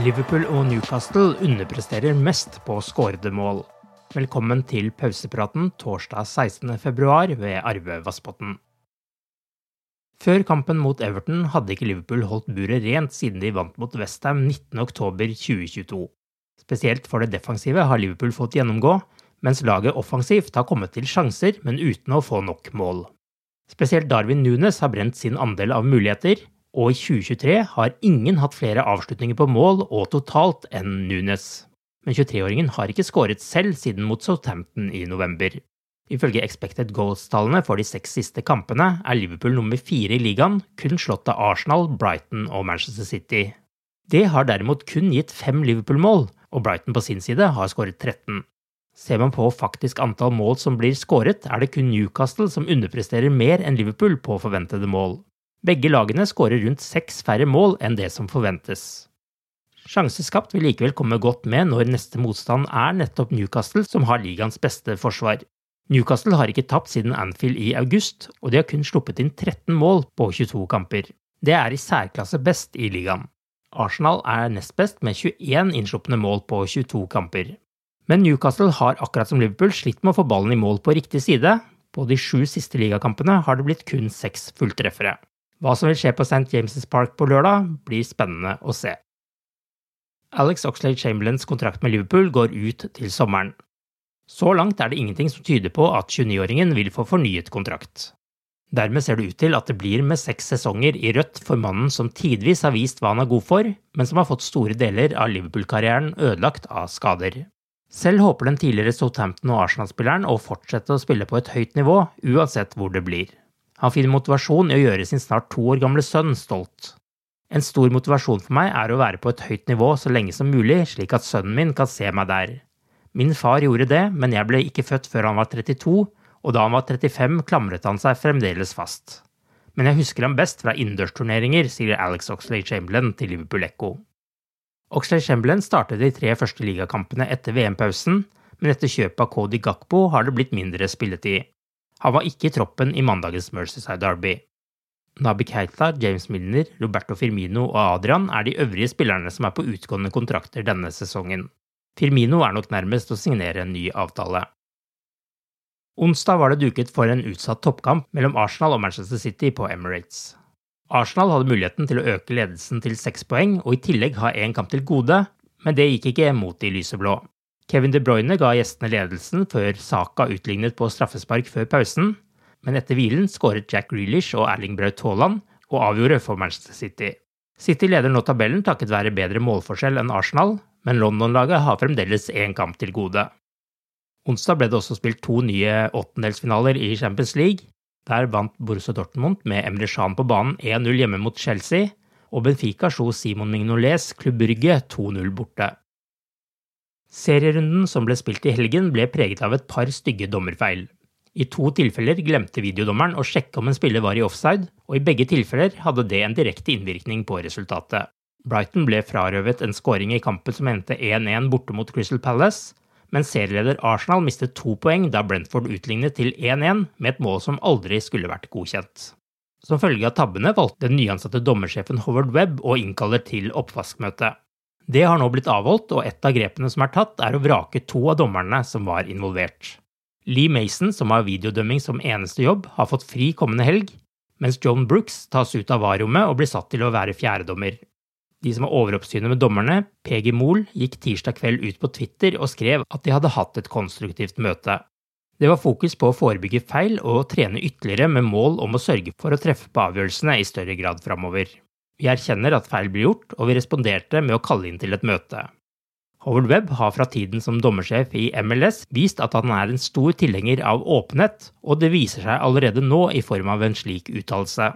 Liverpool og Newcastle underpresterer mest på skårede mål. Velkommen til pausepraten torsdag 16.2 ved Arve Vassbotn. Før kampen mot Everton hadde ikke Liverpool holdt buret rent siden de vant mot Westham 19.10.2022. Spesielt for det defensive har Liverpool fått gjennomgå, mens laget offensivt har kommet til sjanser, men uten å få nok mål. Spesielt Darwin Nunes har brent sin andel av muligheter, og i 2023 har ingen hatt flere avslutninger på mål og totalt enn Nunes. Men 23-åringen har ikke skåret selv siden mot Southampton i november. Ifølge expected goals-tallene for de seks siste kampene er Liverpool nummer fire i ligaen, kun slått av Arsenal, Brighton og Manchester City. Det har derimot kun gitt fem Liverpool-mål, og Brighton på sin side har skåret 13. Ser man på faktisk antall mål som blir skåret, er det kun Newcastle som underpresterer mer enn Liverpool på forventede mål. Begge lagene skårer rundt seks færre mål enn det som forventes. Sjanseskapt vil likevel komme godt med når neste motstand er nettopp Newcastle, som har ligaens beste forsvar. Newcastle har ikke tapt siden Anfield i august, og de har kun sluppet inn 13 mål på 22 kamper. Det er i særklasse best i ligaen. Arsenal er nest best med 21 innslupne mål på 22 kamper. Men Newcastle har akkurat som Liverpool slitt med å få ballen i mål på riktig side. På de sju siste ligakampene har det blitt kun seks fulltreffere. Hva som vil skje på St. James' Park på lørdag, blir spennende å se. Alex Oxlade Chamberlains kontrakt med Liverpool går ut til sommeren. Så langt er det ingenting som tyder på at 29-åringen vil få fornyet kontrakt. Dermed ser det ut til at det blir med seks sesonger i rødt for mannen som tidvis har vist hva han er god for, men som har fått store deler av Liverpool-karrieren ødelagt av skader. Selv håper den tidligere Southampton- og Arsenal-spilleren å fortsette å spille på et høyt nivå, uansett hvor det blir. Han finner motivasjon i å gjøre sin snart to år gamle sønn stolt. En stor motivasjon for meg er å være på et høyt nivå så lenge som mulig, slik at sønnen min kan se meg der. Min far gjorde det, men jeg ble ikke født før han var 32, og da han var 35 klamret han seg fremdeles fast. Men jeg husker ham best fra innendørsturneringer, sier Alex Oxlade Chamberlain til Liverpool Echo. Oxlade Chamberlain startet de tre første ligakampene etter VM-pausen, men etter kjøpet av Cody Gakpo har det blitt mindre spilletid. Han var ikke i troppen i mandagens Mercyside Derby. Nabi Keita, James Milner, Roberto Firmino og Adrian er de øvrige spillerne som er på utgående kontrakter denne sesongen. Firmino er nok nærmest å signere en ny avtale. Onsdag var det duket for en utsatt toppkamp mellom Arsenal og Manchester City på Emirates. Arsenal hadde muligheten til å øke ledelsen til seks poeng og i tillegg ha én kamp til gode, men det gikk ikke mot de lyseblå. Kevin De Bruyne ga gjestene ledelsen før Saka utlignet på straffespark før pausen, men etter hvilen skåret Jack Grealish og Erling Braut Haaland og avgjorde for Manchester City. City leder nå tabellen takket være bedre målforskjell enn Arsenal, men London-laget har fremdeles én kamp til gode. Onsdag ble det også spilt to nye åttendelsfinaler i Champions League. Der vant Borussia Dortmund med Emre Can på banen 1-0 hjemme mot Chelsea, og Benfica slo Simon Mignolets Klubb Brygge 2-0 borte. Serierunden som ble spilt i helgen, ble preget av et par stygge dommerfeil. I to tilfeller glemte videodommeren å sjekke om en spiller var i offside, og i begge tilfeller hadde det en direkte innvirkning på resultatet. Brighton ble frarøvet en skåring i kampen som endte 1-1 borte mot Crystal Palace, men serieleder Arsenal mistet to poeng da Brentford utlignet til 1-1 med et mål som aldri skulle vært godkjent. Som følge av tabbene valgte den nyansatte dommersjefen Howard Webb å innkalle til oppvaskmøte. Det har nå blitt avholdt, og et av grepene som er tatt, er å vrake to av dommerne som var involvert. Lee Mason, som har videodømming som eneste jobb, har fått fri kommende helg, mens John Brooks tas ut av varrommet og blir satt til å være fjerdedommer. De som har overoppsynet med dommerne, PG Mohl, gikk tirsdag kveld ut på Twitter og skrev at de hadde hatt et konstruktivt møte. Det var fokus på å forebygge feil og trene ytterligere med mål om å sørge for å treffe på avgjørelsene i større grad framover. Vi erkjenner at feil blir gjort, og vi responderte med å kalle inn til et møte. Howard Webb har fra tiden som dommersjef i MLS vist at han er en stor tilhenger av åpenhet, og det viser seg allerede nå i form av en slik uttalelse.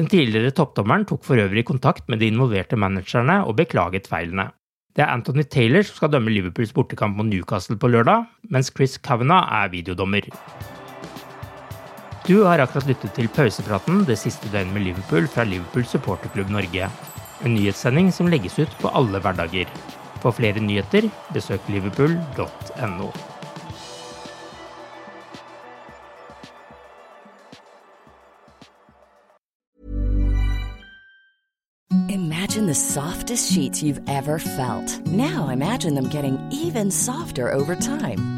Den tidligere toppdommeren tok for øvrig kontakt med de involverte managerne og beklaget feilene. Det er Anthony Taylor som skal dømme Liverpools bortekamp mot Newcastle på lørdag, mens Chris Kavanagh er videodommer. Du har akkurat lyttet til pausepraten det siste døgnet med Liverpool fra Liverpool supporterklubb Norge. En nyhetssending som legges ut på alle hverdager. For flere nyheter, besøk liverpool.no. Imagine the softest sheets you've ever felt. Now imagine them getting even softer over time.